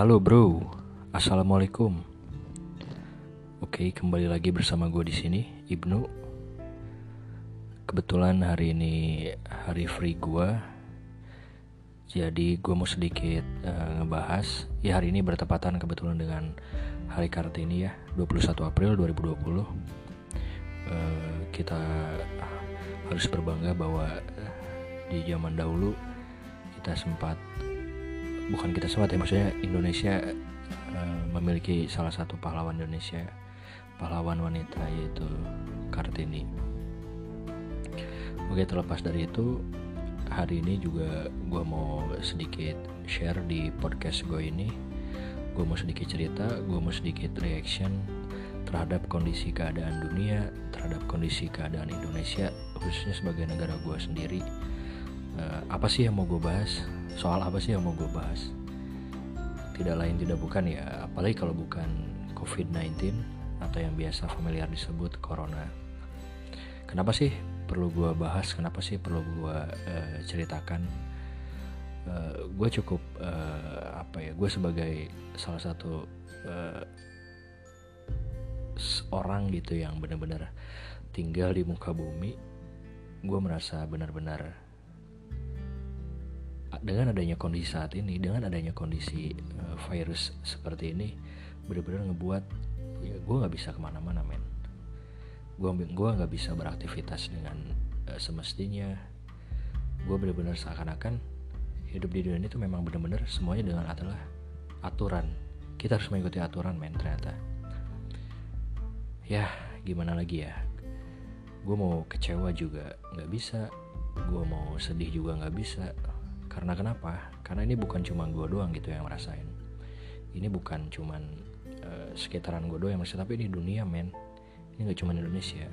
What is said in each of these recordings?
Halo bro, assalamualaikum. Oke, kembali lagi bersama gue di sini, Ibnu. Kebetulan hari ini hari free gue, jadi gue mau sedikit uh, ngebahas. Ya hari ini bertepatan kebetulan dengan hari Kartini ya, 21 April 2020. Uh, kita harus berbangga bahwa di zaman dahulu kita sempat bukan kita sempat ya maksudnya Indonesia uh, memiliki salah satu pahlawan Indonesia pahlawan wanita yaitu Kartini. Oke terlepas dari itu hari ini juga gue mau sedikit share di podcast gue ini. Gue mau sedikit cerita, gue mau sedikit reaction terhadap kondisi keadaan dunia, terhadap kondisi keadaan Indonesia, khususnya sebagai negara gue sendiri. Uh, apa sih yang mau gue bahas? Soal apa sih yang mau gue bahas? Tidak lain tidak bukan ya, apalagi kalau bukan COVID-19 atau yang biasa familiar disebut corona. Kenapa sih perlu gue bahas? Kenapa sih perlu gue uh, ceritakan? Uh, eh, gue cukup uh, apa ya? Gue sebagai salah satu uh, orang gitu yang benar-benar tinggal di muka bumi, gue merasa benar-benar dengan adanya kondisi saat ini, dengan adanya kondisi uh, virus seperti ini, benar-benar ngebuat ya gue nggak bisa ke mana-mana men. Gue gue nggak bisa beraktivitas dengan uh, semestinya. Gue bener-bener seakan-akan hidup di dunia ini tuh memang bener-bener semuanya dengan adalah aturan. Kita harus mengikuti aturan men ternyata. Ya gimana lagi ya? Gue mau kecewa juga nggak bisa gue mau sedih juga nggak bisa karena kenapa? Karena ini bukan cuma gue doang gitu yang ngerasain. Ini bukan cuman uh, sekitaran gue doang maksudnya tapi ini dunia men. Ini nggak cuma Indonesia.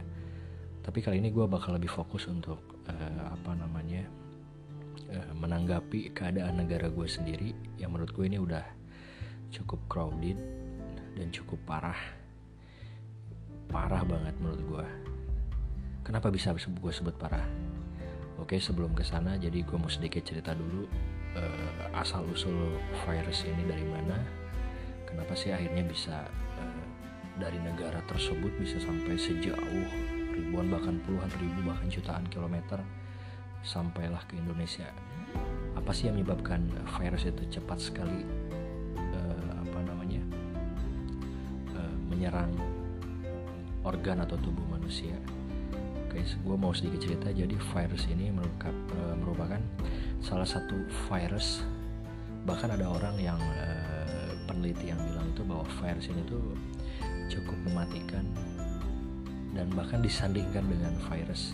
Tapi kali ini gue bakal lebih fokus untuk uh, apa namanya uh, menanggapi keadaan negara gue sendiri yang menurut gue ini udah cukup crowded dan cukup parah. Parah banget menurut gue kenapa bisa gue sebut parah oke sebelum ke sana jadi gue mau sedikit cerita dulu uh, asal usul virus ini dari mana kenapa sih akhirnya bisa uh, dari negara tersebut bisa sampai sejauh ribuan bahkan puluhan ribu bahkan jutaan kilometer sampailah ke Indonesia? Apa sih yang menyebabkan virus itu cepat sekali uh, apa namanya uh, menyerang organ atau tubuh manusia oke gue mau sedikit cerita jadi virus ini merupakan, uh, merupakan salah satu virus bahkan ada orang yang uh, peneliti yang bilang itu bahwa virus ini tuh cukup mematikan dan bahkan disandingkan dengan virus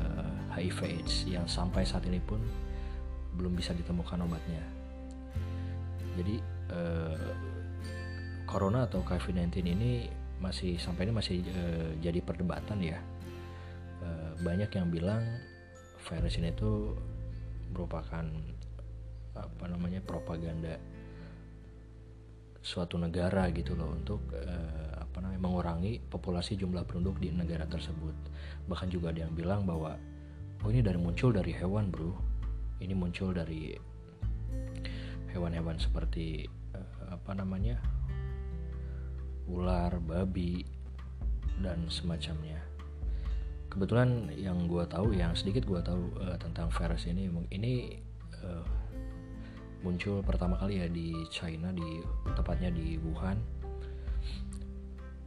uh, eh, HIV/AIDS yang sampai saat ini pun belum bisa ditemukan obatnya. Jadi corona atau COVID-19 ini masih sampai ini masih uh, jadi perdebatan ya. Banyak yang bilang virus ini tuh merupakan apa namanya propaganda suatu negara gitu loh untuk uh, apa namanya mengurangi populasi jumlah penduduk di negara tersebut. Bahkan juga ada yang bilang bahwa oh ini dari muncul dari hewan, Bro. Ini muncul dari hewan-hewan seperti uh, apa namanya? ular, babi dan semacamnya. Kebetulan yang gue tahu, yang sedikit gue tahu uh, tentang virus ini, ini uh, muncul pertama kali ya di China di tepatnya di Wuhan.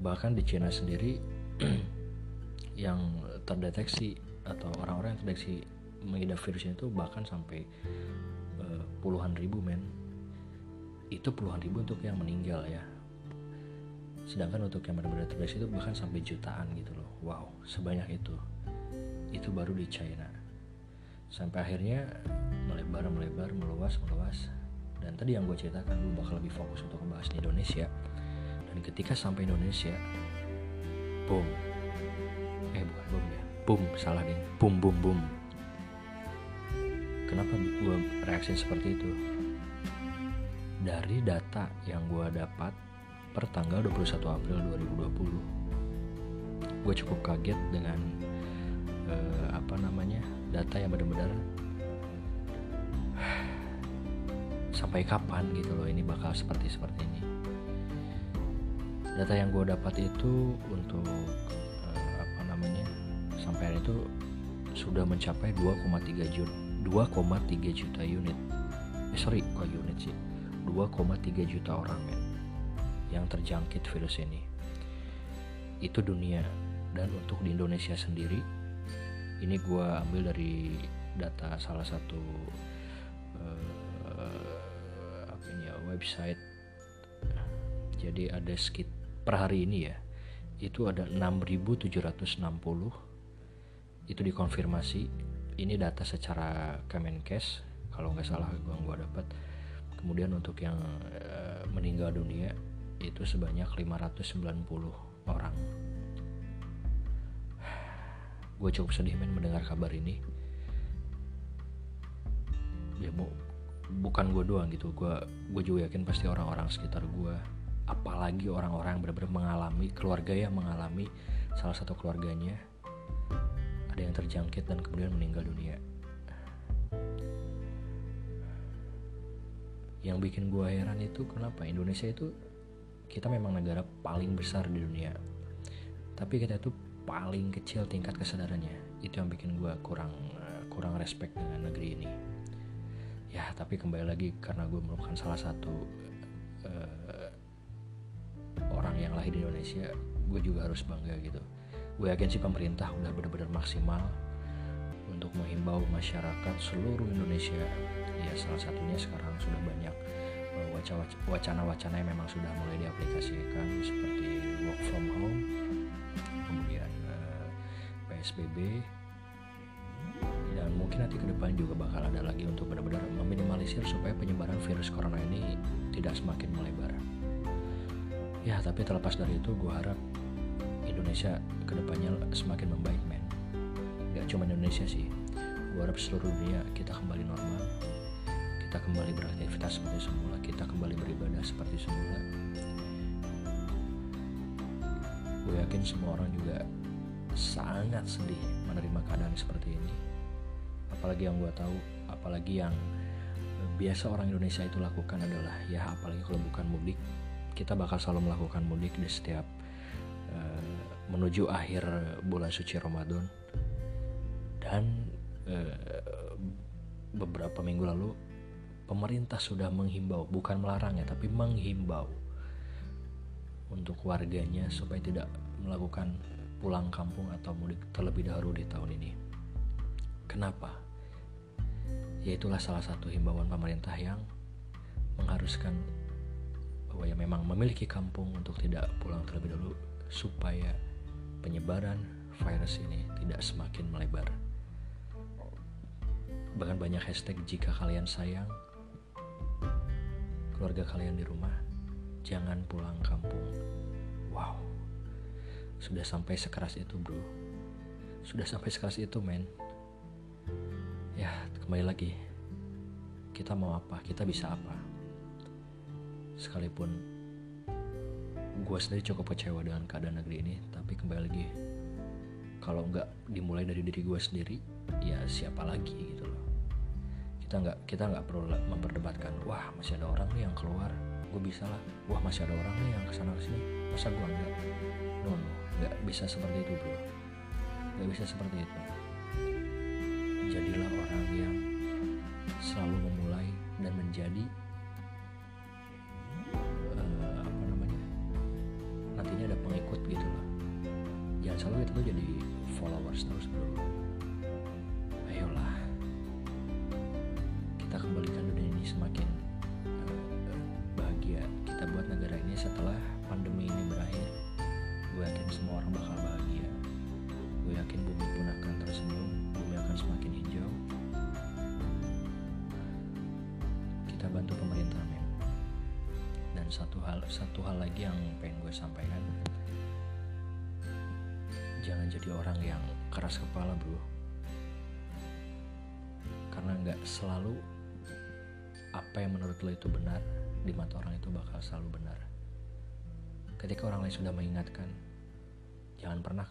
Bahkan di China sendiri yang terdeteksi atau orang-orang yang terdeteksi mengidap virus itu bahkan sampai uh, puluhan ribu men. Itu puluhan ribu untuk yang meninggal ya. Sedangkan untuk yang benar-benar terdeteksi itu bahkan sampai jutaan gitu loh wow sebanyak itu. Itu baru di China. Sampai akhirnya melebar melebar meluas meluas dan tadi yang gue ceritakan gue bakal lebih fokus untuk membahas di Indonesia. Dan ketika sampai Indonesia boom. Eh bukan boom ya. Boom salah deh. Boom boom boom. Kenapa gue reaksi seperti itu? Dari data yang gue dapat per tanggal 21 April 2020 gue cukup kaget dengan uh, apa namanya data yang benar-benar sampai kapan gitu loh ini bakal seperti seperti ini. Data yang gue dapat itu untuk uh, apa namanya sampai hari itu sudah mencapai 2,3 juta 2,3 juta unit. Eh sorry kok unit sih? 2,3 juta orang men yang terjangkit virus ini. Itu dunia dan untuk di Indonesia sendiri ini gue ambil dari data salah satu uh, apa ini ya website. Jadi ada skit per hari ini ya itu ada 6760 itu dikonfirmasi. Ini data secara Kemenkes kalau nggak salah gua gua dapat. Kemudian untuk yang uh, meninggal dunia itu sebanyak 590 orang gue cukup sedih men mendengar kabar ini. Ya bu, bukan gue doang gitu. Gue gue juga yakin pasti orang-orang sekitar gue apalagi orang-orang yang benar-benar mengalami keluarga yang mengalami salah satu keluarganya ada yang terjangkit dan kemudian meninggal dunia. Yang bikin gue heran itu kenapa? Indonesia itu kita memang negara paling besar di dunia. Tapi kita itu paling kecil tingkat kesadarannya. Itu yang bikin gue kurang kurang respect dengan negeri ini. Ya tapi kembali lagi karena gue merupakan salah satu uh, orang yang lahir di Indonesia gue juga harus bangga gitu. Gue yakin sih pemerintah udah benar-benar maksimal untuk menghimbau masyarakat seluruh Indonesia. Ya salah satunya sekarang sudah banyak eh, wacana-wacana yang memang sudah mulai diaplikasikan seperti work from home eh, PSBB dan mungkin nanti ke depan juga bakal ada lagi untuk benar-benar meminimalisir supaya penyebaran virus corona ini tidak semakin melebar. Ya tapi terlepas dari itu gue harap Indonesia ke depannya semakin membaik men. Gak cuma Indonesia sih. Gue harap seluruh dunia kita kembali normal. Kita kembali beraktivitas seperti semula. Kita kembali beribadah seperti semula. Gue yakin semua orang juga sangat sedih menerima keadaan seperti ini. Apalagi yang gue tahu apalagi yang biasa orang Indonesia itu lakukan adalah ya apalagi kalau bukan mudik kita bakal selalu melakukan mudik di setiap uh, menuju akhir bulan suci Ramadan. Dan uh, beberapa minggu lalu pemerintah sudah menghimbau bukan melarang ya tapi menghimbau untuk warganya supaya tidak melakukan pulang kampung atau mudik terlebih dahulu di tahun ini. Kenapa? Yaitulah salah satu himbauan pemerintah yang mengharuskan bahwa ya memang memiliki kampung untuk tidak pulang terlebih dahulu supaya penyebaran virus ini tidak semakin melebar. Bahkan banyak hashtag jika kalian sayang keluarga kalian di rumah, jangan pulang kampung. Wow, sudah sampai sekeras itu bro. Sudah sampai sekeras itu men. Ya kembali lagi, kita mau apa? Kita bisa apa? sekalipun gue sendiri cukup kecewa dengan keadaan negeri ini tapi kembali lagi kalau nggak dimulai dari diri gue sendiri ya siapa lagi gitu loh kita nggak kita nggak perlu memperdebatkan wah masih ada orang nih yang keluar gue bisa lah. Wah masih ada orang nih yang ke sana ke sini. Masa gue nggak? No no nggak bisa seperti itu bro. Nggak bisa seperti itu. Jadilah orang yang selalu memulai dan menjadi selalu itu jadi followers terus bro satu hal satu hal lagi yang pengen gue sampaikan. Jangan jadi orang yang keras kepala bro. Karena nggak selalu apa yang menurut lo itu benar di mata orang itu bakal selalu benar. Ketika orang lain sudah mengingatkan jangan pernah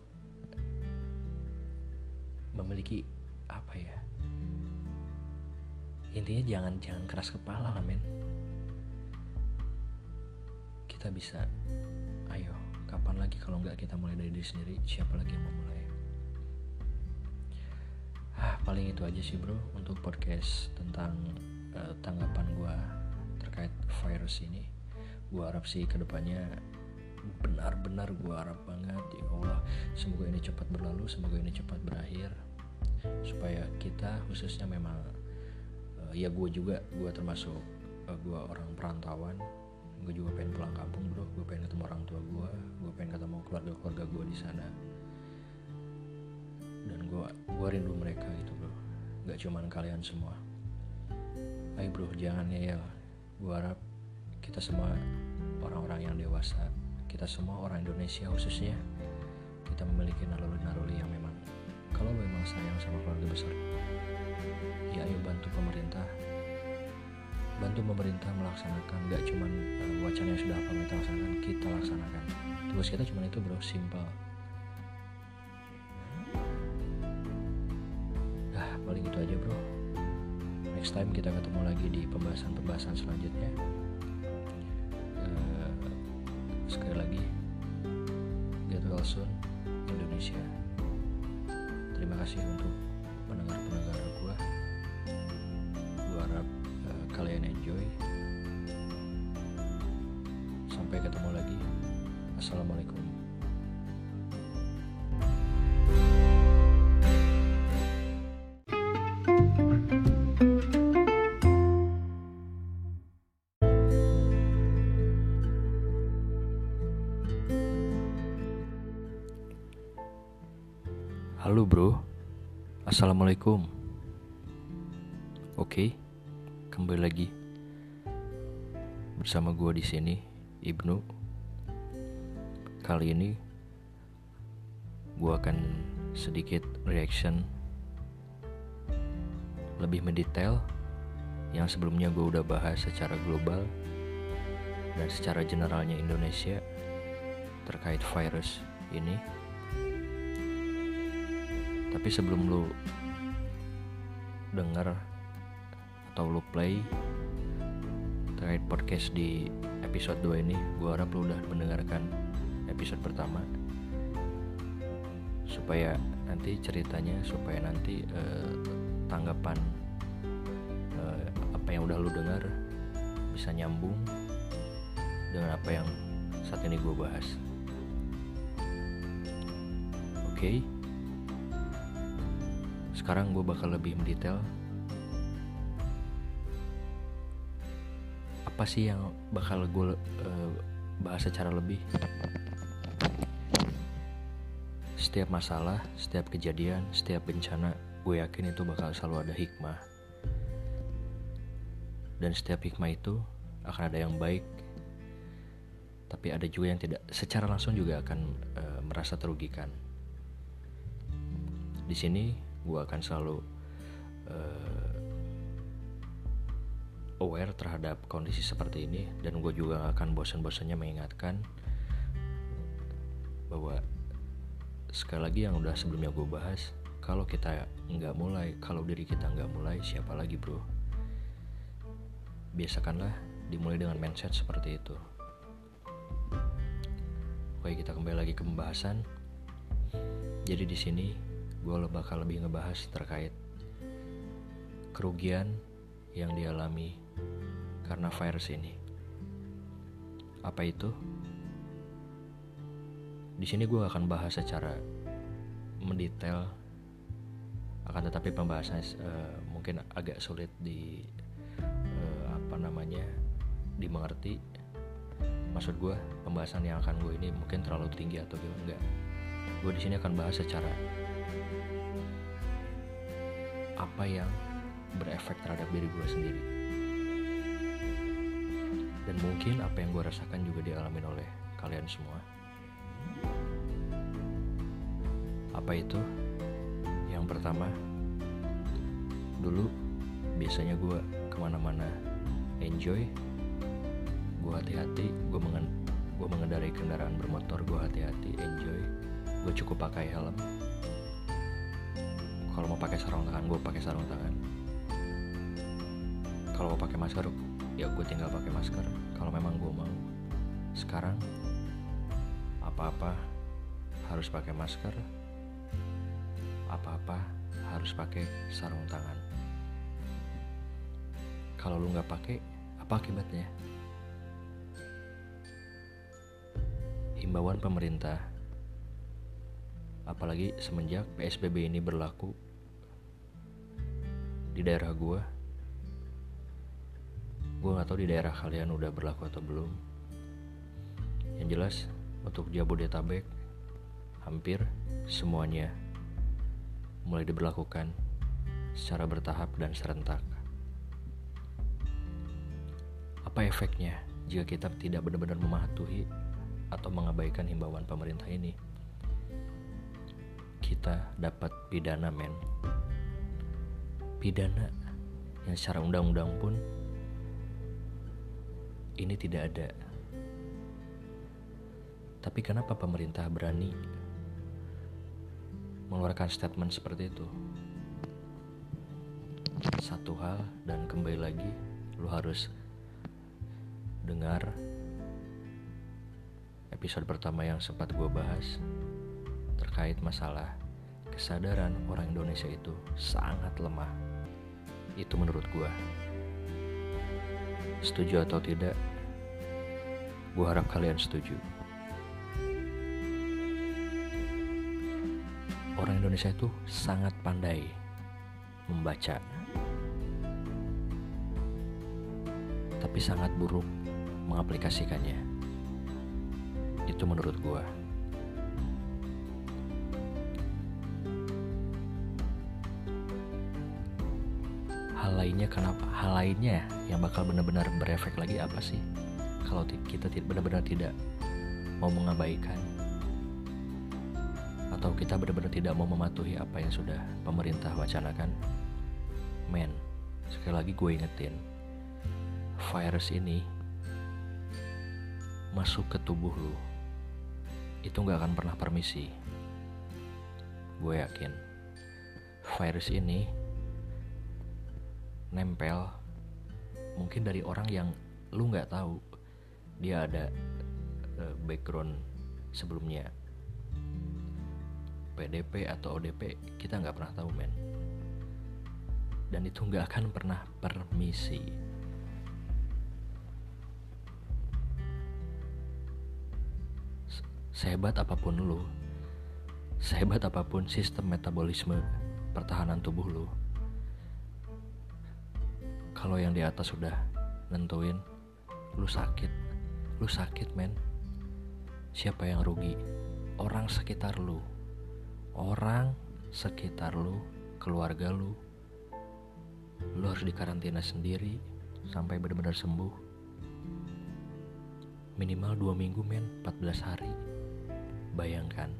memiliki apa ya intinya jangan jangan keras kepala lah men kita bisa ayo kapan lagi kalau nggak kita mulai dari diri sendiri siapa lagi yang mau mulai? Ah paling itu aja sih bro untuk podcast tentang uh, tanggapan gue terkait virus ini. Gue harap sih ke depannya benar-benar gue harap banget ya Allah. Semoga ini cepat berlalu semoga ini cepat berakhir supaya kita khususnya memang uh, ya gue juga gue termasuk uh, gue orang perantauan gue juga pengen pulang kampung bro. Gue pengen ketemu orang tua gue gue pengen ketemu keluarga keluarga gue di sana. Dan gue gue rindu mereka gitu bro. Gak cuman kalian semua. Ayo bro jangan ya gue harap kita semua orang-orang yang dewasa kita semua orang Indonesia khususnya kita memiliki naluri-naluri yang memang kalau memang sayang sama keluarga besar ya ayo bantu pemerintah bantu pemerintah melaksanakan gak cuman uh, wacana yang sudah pemerintah laksanakan kita laksanakan. Tugas kita cuma itu bro simpel. Nah paling itu aja bro. Next time kita ketemu lagi di pembahasan-pembahasan selanjutnya. Uh, sekali lagi get well Indonesia. Terima kasih untuk pendengar-pendengar enjoy sampai ketemu lagi assalamualaikum Halo bro, assalamualaikum. Oke. Kembali lagi bersama gue di sini Ibnu. Kali ini gue akan sedikit reaction lebih mendetail yang sebelumnya gue udah bahas secara global dan secara generalnya Indonesia terkait virus ini. Tapi sebelum lu dengar atau lu play terkait podcast di episode 2 ini gue harap lu udah mendengarkan episode pertama. Supaya nanti ceritanya supaya nanti uh, tanggapan uh, apa yang udah lu dengar bisa nyambung dengan apa yang saat ini gue bahas. Oke. Okay. sekarang gue bakal lebih mendetail apa sih yang bakal gue uh, bahas secara lebih? Setiap masalah setiap kejadian setiap bencana gue yakin itu bakal selalu ada hikmah. Dan setiap hikmah itu akan ada yang baik tapi ada juga yang tidak secara langsung juga akan uh, merasa terugikan. Di sini gue akan selalu uh, aware terhadap kondisi seperti ini dan gue juga gak akan bosan-bosannya mengingatkan bahwa sekali lagi yang udah sebelumnya gue bahas kalau kita nggak mulai kalau diri kita nggak mulai siapa lagi bro? Biasakanlah dimulai dengan mindset seperti itu. Oke kita kembali lagi ke pembahasan. Jadi di sini gue bakal lebih ngebahas terkait kerugian yang dialami karena virus ini. Apa itu? Di sini gue akan bahas secara mendetail, akan tetapi pembahasannya uh, mungkin agak sulit di uh, apa namanya dimengerti. Maksud gue pembahasan yang akan gue ini mungkin terlalu tinggi atau gimana enggak. Gue di sini akan bahas secara apa yang berefek terhadap diri gue sendiri dan mungkin apa yang gue rasakan juga dialami oleh kalian semua. Apa itu? Yang pertama dulu biasanya gue ke mana-mana enjoy gue hati-hati gue mengen gue mengendarai kendaraan bermotor gue hati-hati enjoy gue cukup pakai helm. Kalau mau pakai sarung tangan gue pakai sarung tangan. Kalau mau pakai masker ya gue tinggal pakai masker. Kalau memang gue mau. Sekarang apa-apa harus pakai masker. Apa-apa harus pakai sarung tangan. Kalau lu nggak pakai apa akibatnya? Himbauan pemerintah. Apalagi semenjak PSBB ini berlaku di daerah gue gue nggak tahu di daerah kalian udah berlaku atau belum yang jelas untuk Jabodetabek hampir semuanya mulai diberlakukan secara bertahap dan serentak. Apa efeknya jika kita tidak benar-benar mematuhi atau mengabaikan himbauan pemerintah ini? Kita dapat pidana men. Pidana yang secara undang-undang pun ini tidak ada. Tapi kenapa pemerintah berani mengeluarkan statement seperti itu? Satu hal dan kembali lagi lu harus dengar episode pertama yang sempat gue bahas terkait masalah kesadaran orang Indonesia itu sangat lemah. Itu menurut gue. Setuju atau tidak, gue harap kalian setuju. orang Indonesia itu sangat pandai membaca, tapi sangat buruk mengaplikasikannya. Itu menurut gua. Hal lainnya kenapa? Hal lainnya yang bakal benar-benar berefek lagi apa sih? Kalau kita benar-benar tidak mau mengabaikan. Atau kita benar-benar tidak mau mematuhi apa yang sudah pemerintah wacanakan. Men sekali lagi gue ingetin virus ini masuk ke tubuh lu. Itu nggak akan pernah permisi. Gue yakin virus ini nempel mungkin dari orang yang lu nggak tahu dia ada uh, background sebelumnya. PDP atau ODP kita nggak pernah tahu men. Dan itu nggak akan pernah permisi. Sehebat apa pun lu sehebat apa pun sistem metabolisme pertahanan tubuh lu kalau yang di atas sudah nentuin lu sakit lu sakit men siapa yang rugi orang sekitar lu orang sekitar lu, keluarga lu, lu harus dikarantina sendiri sampai benar-benar sembuh. Minimal dua minggu men, 14 hari. Bayangkan.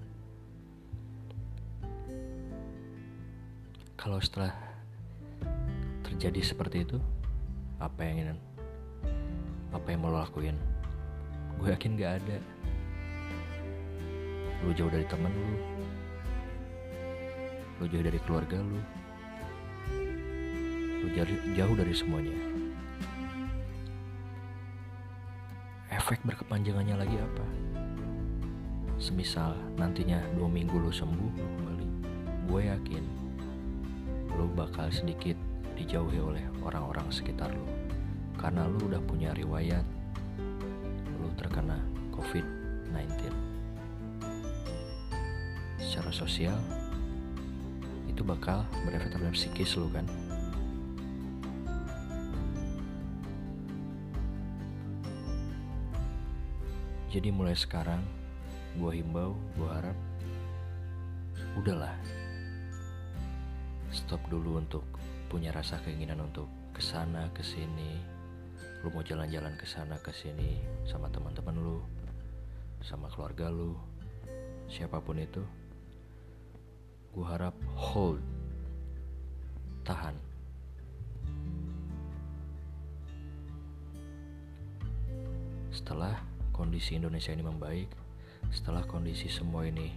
Kalau setelah terjadi seperti itu, apa yang ingin, apa yang mau lo lakuin? Gue yakin gak ada. Lu jauh dari temen lu, lu jauh dari keluarga lu. Lu jauh dari semuanya. Efek berkepanjangannya lagi apa? Semisal nantinya dua minggu lu sembuh lu kembali gue yakin lu bakal sedikit dijauhi oleh orang-orang sekitar lu. Karena lu udah punya riwayat sosial itu bakal berefek terhadap psikis lu kan? Jadi mulai sekarang gue himbau gue harap udahlah. Stop dulu untuk punya rasa keinginan untuk ke sana ke sini lu mau jalan-jalan ke sana ke sini sama teman-teman lu sama keluarga lu siapa pun itu gue harap hold. Tahan. Setelah kondisi Indonesia ini membaik setelah kondisi semua ini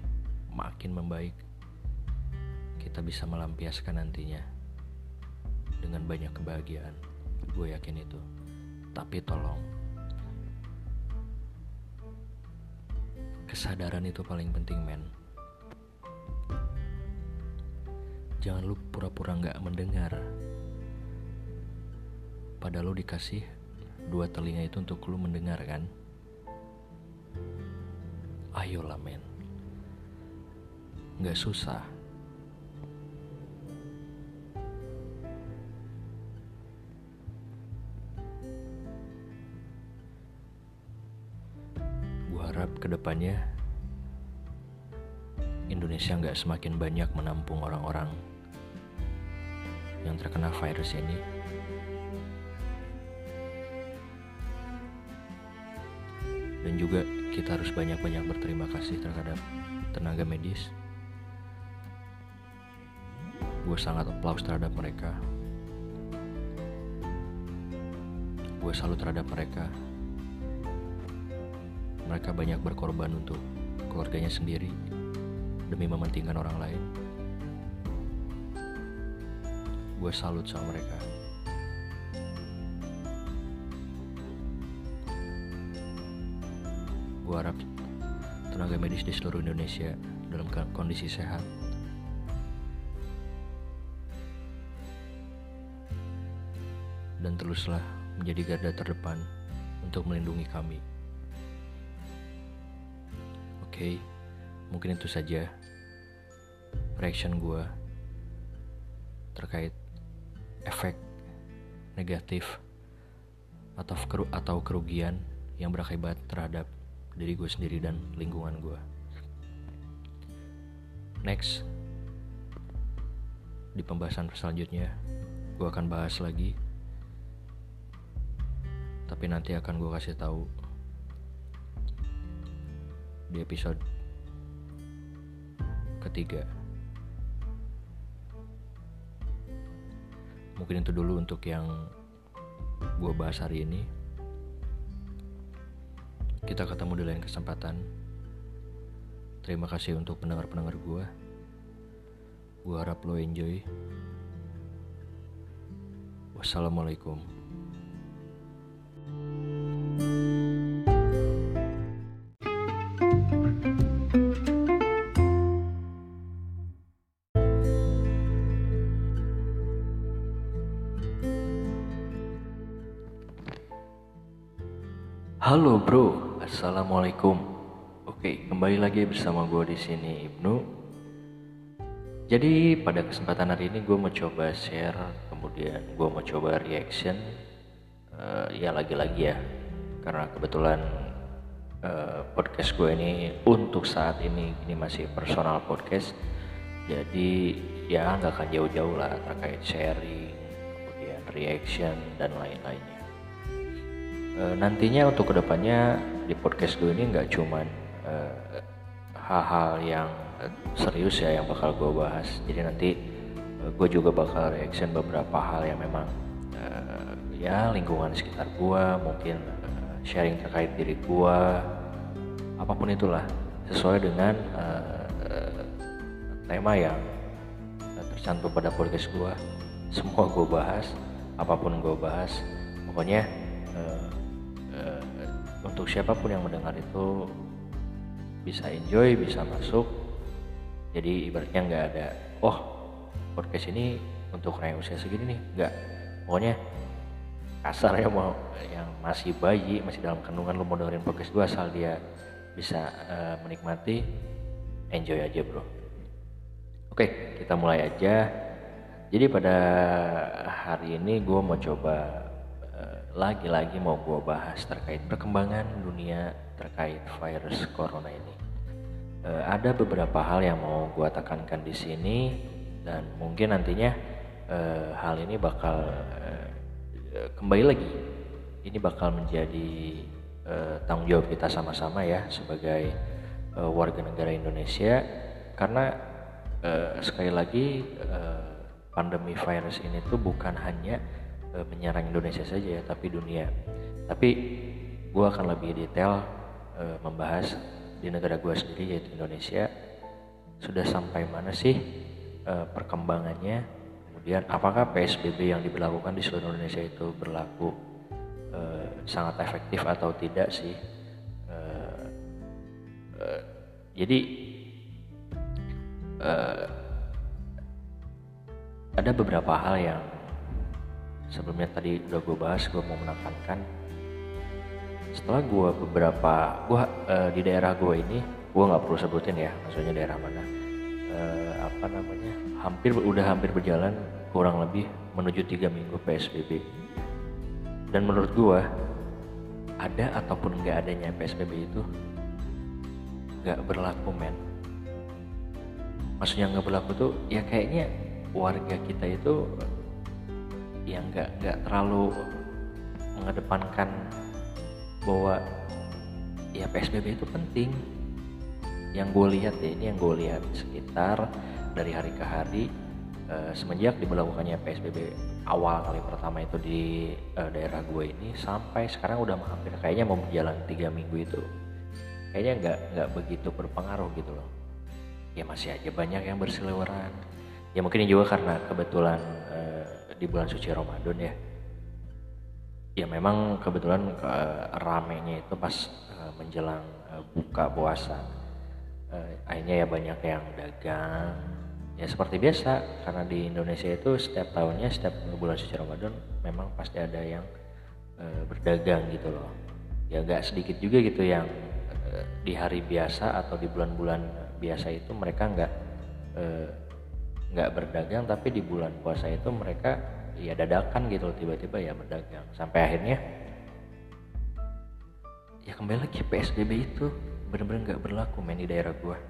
makin membaik kita bisa melampiaskan nantinya dengan banyak kebahagiaan. Gue yakin itu. Tapi tolong kesadaran itu paling penting men jangan lu pura-pura nggak mendengar. Padahal lu dikasih dua telinga itu untuk lu mendengar kan? Ayolah men. Nggak susah. Harap ke depannya Indonesia nggak semakin banyak menampung orang-orang yang terkena virus ini. Dan juga kita harus banyak-banyak berterima kasih terhadap tenaga medis. Gue sangat aplaus terhadap mereka. Gue salut terhadap mereka mereka banyak berkorban untuk keluarganya sendiri demi mementingkan orang lain. Gue salut sama mereka. Gue harap tenaga medis di seluruh Indonesia dalam kondisi sehat. Dan teruslah menjadi garda terdepan untuk melindungi kami. Oke, mungkin itu saja reaction gue terkait efek negatif atau keru atau kerugian yang berakibat terhadap diri gue sendiri dan lingkungan gue. Next, di pembahasan selanjutnya, gue akan bahas lagi. Tapi nanti akan gue kasih tahu di episode ketiga. Mungkin itu dulu untuk yang gue bahas hari ini. Kita ketemu di lain kesempatan. Terima kasih untuk pendengar-pendengar gue. Gue harap lo enjoy. Wassalamualaikum. Halo bro, assalamualaikum. Oke, kembali lagi bersama gue di sini Ibnu. Jadi pada kesempatan hari ini gue mau coba share, kemudian gue mau coba reaction. Uh, ya lagi-lagi ya, karena kebetulan uh, podcast gue ini untuk saat ini ini masih personal podcast. Jadi ya nggak akan jauh-jauh lah terkait sharing, kemudian reaction dan lain-lainnya e, nantinya untuk ke depannya di podcast gue ini nggak cuman eh, hal-hal yang serius ya yang bakal gue bahas. Jadi nanti e, gue juga bakal reaction beberapa hal yang memang e, ya lingkungan sekitar gue mungkin e, sharing terkait diri gue apa pun itulah. Sesuai dengan e, e, tema yang tercantum pada podcast gue. Semua gue bahas apa pun gue bahas. Pokoknya untuk siapa pun yang mendengar itu bisa enjoy bisa masuk. Jadi ibaratnya nggak ada oh podcast ini untuk orang yang usia segini nih. Nggak. Pokoknya kasar ya mau yang masih bayi masih dalam kandungan lu mau dengerin podcast gue asal dia bisa uh, menikmati enjoy aja bro. Oke kita mulai aja. Jadi pada hari ini gue mau coba lagi-lagi mau gue bahas terkait perkembangan dunia terkait virus corona ini. Uh, ada beberapa hal yang mau gue tekankan di sini dan mungkin nantinya uh, hal ini bakal uh, kembali lagi. Ini bakal menjadi uh, tanggung jawab kita sama-sama ya sebagai uh, warga negara Indonesia karena uh, sekali lagi uh, pandemi virus ini tuh bukan hanya menyerang Indonesia saja ya, tapi dunia. Tapi gue akan lebih detail e, membahas di negara gue sendiri yaitu Indonesia. Sudah sampai mana sih e, perkembangannya? Kemudian apakah PSBB yang diberlakukan di seluruh Indonesia itu berlaku uh, sangat efektif atau tidak sih? Uh, uh, jadi uh, ada beberapa hal yang sebelumnya tadi udah gue bahas gue mau menekankan setelah gue beberapa gue uh, di daerah gue ini gue nggak perlu sebutin ya maksudnya daerah mana uh, apa namanya hampir udah hampir berjalan kurang lebih menuju tiga minggu psbb dan menurut gue ada ataupun nggak adanya psbb itu nggak berlaku men. Maksudnya nggak berlaku tuh ya kayaknya warga kita itu yang nggak nggak terlalu mengedepankan bahwa ya PSBB itu penting. Yang gue lihat ya ini yang gue lihat sekitar dari hari ke hari uh, semenjak diberlakukannya PSBB awal kali pertama itu di uh, daerah gue ini sampai sekarang udah hampir kayaknya mau berjalan tiga minggu itu kayaknya nggak nggak begitu berpengaruh gitu loh. Ya masih aja banyak yang berseliweran ya mungkin juga karena kebetulan uh, di bulan suci Ramadan ya. Ya memang kebetulan uh, ramenya itu pas uh, menjelang uh, buka puasa. Akhirnya ya banyak yang dagang. Ya seperti biasa karena di Indonesia itu setiap tahunnya setiap bulan suci Ramadan memang pasti ada yang berdagang gitu loh. Ya gak sedikit juga gitu yang di hari biasa atau di bulan-bulan biasa itu mereka nggak nggak berdagang tapi di bulan puasa itu mereka ya dadakan gitu tiba-tiba ya berdagang. Sampai akhirnya ya kembali lagi PSBB itu bener-bener nggak berlaku main di daerah gua.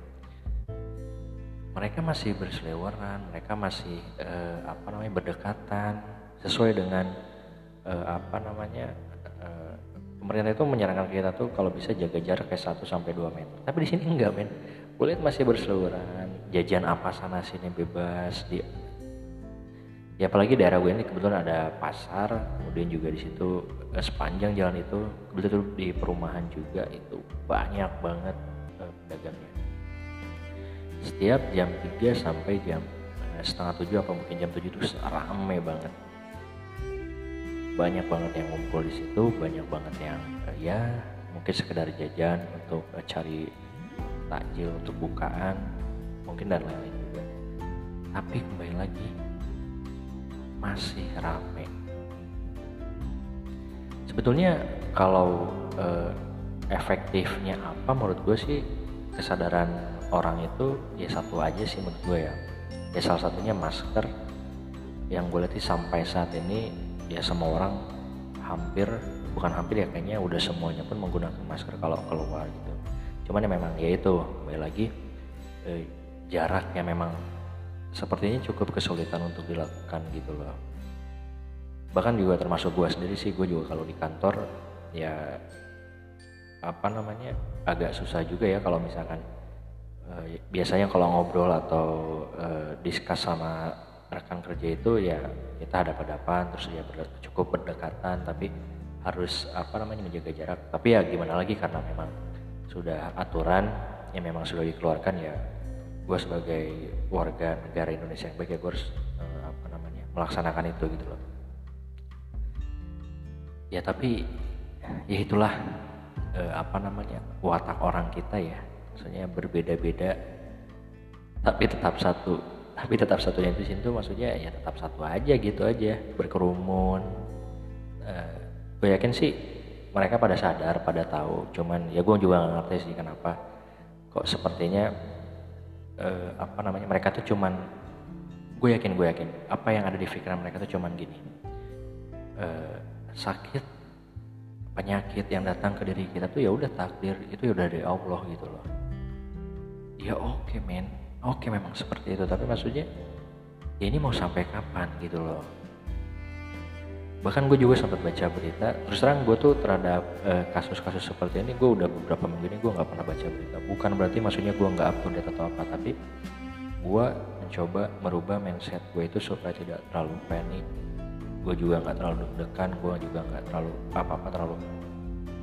Mereka masih berseliweran mereka masih uh, apa namanya berdekatan sesuai dengan uh, apa namanya uh, pemerintah itu menyarankan kita tuh kalau bisa jaga jarak kayak 1 sampai 2 meter. Tapi di sini enggak men. Kulit masih berseliweran jajan apa sana sini bebas di ya apalagi daerah gue ini kebetulan ada pasar kemudian juga di situ eh, sepanjang jalan itu kebetulan di perumahan juga itu banyak banget eh, pedagangnya. Setiap jam 3 sampai jam eh, setengah tujuh apa mungkin jam tujuh itu rame banget. Banyak banget yang ngumpul di situ banyak banget yang eh, ya mungkin sekedar jajan untuk cari takjil untuk bukaan mungkin dan lain-lain juga. Tapi kembali lagi masih rame. Sebetulnya kalau eh, efektifnya apa menurut gue sih kesadaran orang itu ya satu aja sih menurut gue ya. Ya salah satunya masker. Yang gue lihat sampai saat ini ya semua orang hampir bukan hampir ya kayaknya udah semuanya pun menggunakan masker kalau keluar gitu. Cuman ya memang ya itu kembali lagi eh, jaraknya memang sepertinya cukup kesulitan untuk dilakukan gitu loh. Bahkan juga termasuk gue sendiri sih gue juga kalau di kantor ya apa namanya agak susah juga ya kalau misalkan eh, biasanya kalau ngobrol atau eh, diskus sama rekan kerja itu ya kita hadap-hadapan terus ya ber, cukup berdekatan tapi harus apa namanya menjaga jarak. Tapi ya gimana lagi karena memang sudah aturan yang memang sudah dikeluarkan ya gue sebagai warga negara Indonesia yang baik ya gue harus uh, apa namanya melaksanakan itu gitu loh. Ya tapi ya itulah uh, apa namanya watak orang kita ya. Maksudnya berbeda-beda. Tapi tetap satu tapi tetap satunya itu situ maksudnya ya tetap satu aja gitu aja berkerumun. Uh, gue yakin sih mereka pada sadar pada tahu. Cuman ya gue juga gak ngerti sih kenapa kok sepertinya uh, apa namanya mereka tuh cuman gue yakin gue yakin apa yang ada di pikiran mereka tuh cuman gini. Uh, sakit penyakit yang datang ke diri kita tuh ya udah takdir itu udah dari Allah gitu loh. Ya oke okay, men. Oke okay, memang seperti itu tapi maksudnya ya ini mau sampai kapan gitu loh bahkan gue juga sempat baca berita terus terang gue tuh terhadap eh, kasus-kasus uh, seperti ini gue udah beberapa minggu ini gue nggak pernah baca berita. Bukan berarti maksudnya gue nggak up to date atau apa tapi gue mencoba merubah mindset gue itu supaya tidak terlalu panik gue juga nggak terlalu deg-degan gue juga nggak terlalu apa-apa terlalu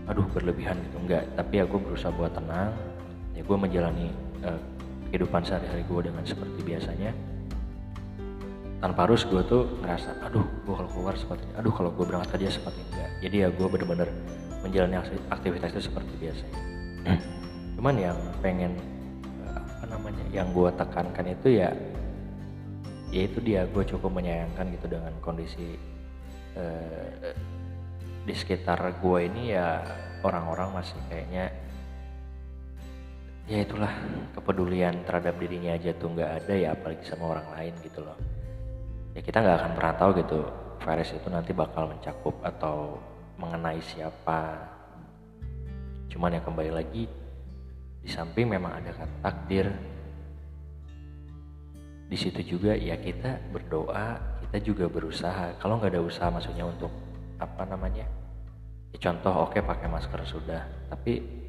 aduh berlebihan gitu. Enggak tapi ya berusaha buat tenang ya gue menjalani uh, kehidupan sehari-hari gue dengan seperti biasanya tanpa harus gue tuh ngerasa aduh gue kalau keluar seperti ini aduh kalau gue berangkat kerja seperti ini. Enggak jadi ya gue bener-bener menjalani aktivitas itu seperti biasa. Cuman yang pengen eh, apa namanya yang gue tekankan itu ya ya itu dia gue cukup menyayangkan gitu dengan kondisi uh, di sekitar gue ini ya orang-orang masih kayaknya ya itulah kepedulian terhadap dirinya aja tuh nggak ada ya apalagi sama orang lain gitu loh ya kita nggak akan pernah tahu gitu virus itu nanti bakal mencakup atau mengenai siapa. Cuman ya kembali lagi di samping memang ada kata takdir. Di situ juga ya kita berdoa kita juga berusaha. Kalau nggak ada usaha maksudnya untuk apa namanya ya contoh oke okay, pakai masker sudah. Tapi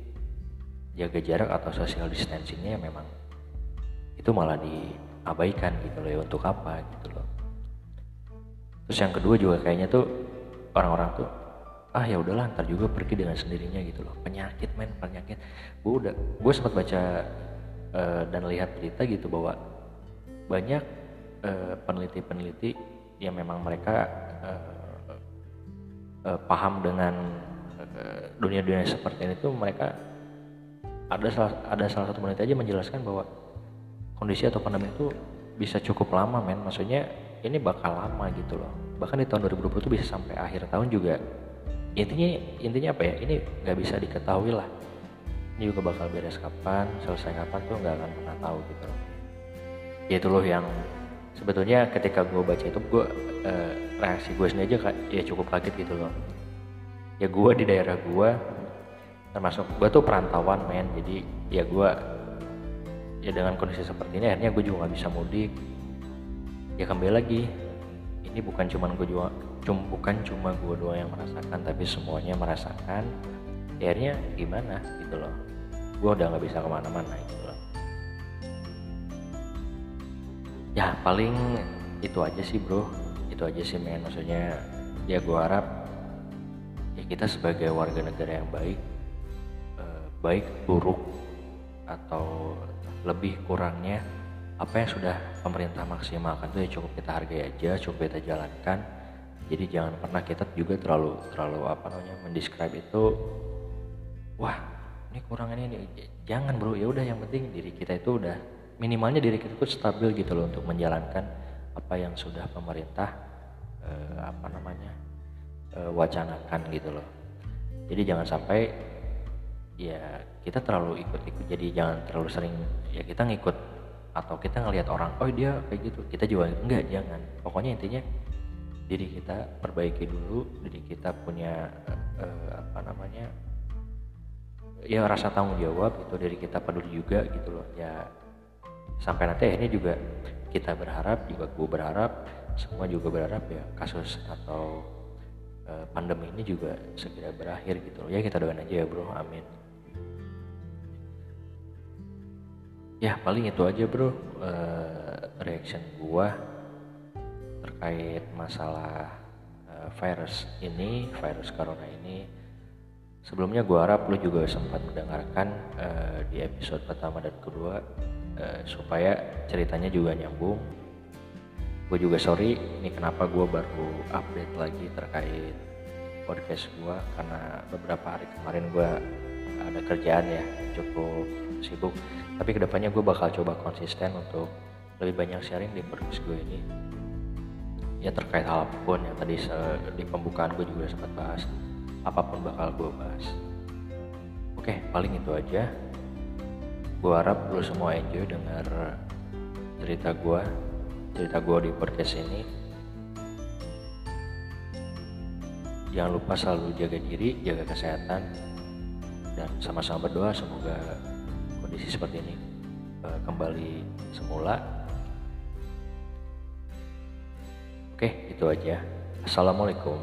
jaga jarak atau social distancingnya memang itu malah diabaikan gitu loh ya untuk apa gitu loh terus yang kedua juga kayaknya tuh orang-orang tuh ah ya udahlah ntar juga pergi dengan sendirinya gitu loh. Penyakit men penyakit. Gue udah gue sempat baca uh, dan lihat berita gitu bahwa banyak peneliti peneliti-peneliti yang memang mereka uh, uh, paham dengan dunia-dunia seperti ini tuh mereka ada salah ada salah satu peneliti aja menjelaskan bahwa kondisi atau pandemi itu bisa cukup lama men. Maksudnya ini bakal lama gitu loh. Bahkan di tahun 2020 itu bisa sampai akhir tahun juga intinya intinya apa ya? Ini nggak bisa diketahui lah. Ini juga bakal beres kapan selesai kapan tuh nggak akan pernah tahu gitu loh. Ya itu loh yang sebetulnya ketika gue baca itu gue uh, reaksi gue sendiri aja ya cukup kaget gitu loh. Ya gue di daerah gue termasuk gue tuh perantauan men. Jadi ya gue ya dengan kondisi seperti ini akhirnya gue juga nggak bisa mudik ya kembali lagi. Ini bukan cuma gue juga cum, bukan cuma gue doang yang merasakan tapi semuanya merasakan. Ya akhirnya gimana gitu loh. Gue udah nggak bisa ke mana-mana gitu loh. Ya paling itu aja sih bro. Itu aja sih men. Maksudnya ya gue harap ya kita sebagai warga negara yang baik baik buruk atau lebih kurangnya apa yang sudah pemerintah maksimalkan itu ya cukup kita hargai aja cukup kita jalankan. Jadi jangan pernah kita juga terlalu terlalu apa namanya mendescribe itu wah ini kurangannya ini. Jangan bro. Ya udah yang penting diri kita itu udah minimalnya diri kita itu stabil gitu loh untuk menjalankan apa yang sudah pemerintah eh, apa namanya eh, wacanakan gitu loh. Jadi jangan sampai ya kita terlalu ikut-ikut. Jadi jangan terlalu sering ya kita ngikut atau kita ngelihat orang oh dia kayak gitu. Kita juga enggak jangan. Pokoknya intinya diri kita perbaiki dulu diri kita punya uh, apa namanya ya rasa tanggung jawab itu dari kita peduli juga gitu loh. Ya sampai nanti akhirnya juga kita berharap juga gue berharap semua juga berharap ya kasus atau uh, pandemi ini juga segera berakhir gitu loh. Ya kita doain aja ya bro. Amin ya paling itu aja bro. Uh, reaction gua terkait masalah uh, virus ini virus corona ini. Sebelumnya gua harap lu juga sempat mendengarkan uh, di episode pertama dan kedua uh, supaya ceritanya juga nyambung. Gue juga sorry ini kenapa gue baru update lagi terkait podcast gue karena beberapa hari kemarin gue ada kerjaan ya cukup sibuk tapi ke depannya gue bakal coba konsisten untuk lebih banyak sharing di podcast gue ini. Ya terkait hal apa pun yang tadi di pembukaan gue juga sempat bahas apa pun bakal gue bahas. Oke paling itu aja. Gue harap lo semua enjoy dengar cerita gue cerita gue di podcast ini. Jangan lupa selalu jaga diri jaga kesehatan dan sama-sama berdoa semoga kondisi seperti ini uh, kembali semula. Oke, itu aja. Assalamualaikum.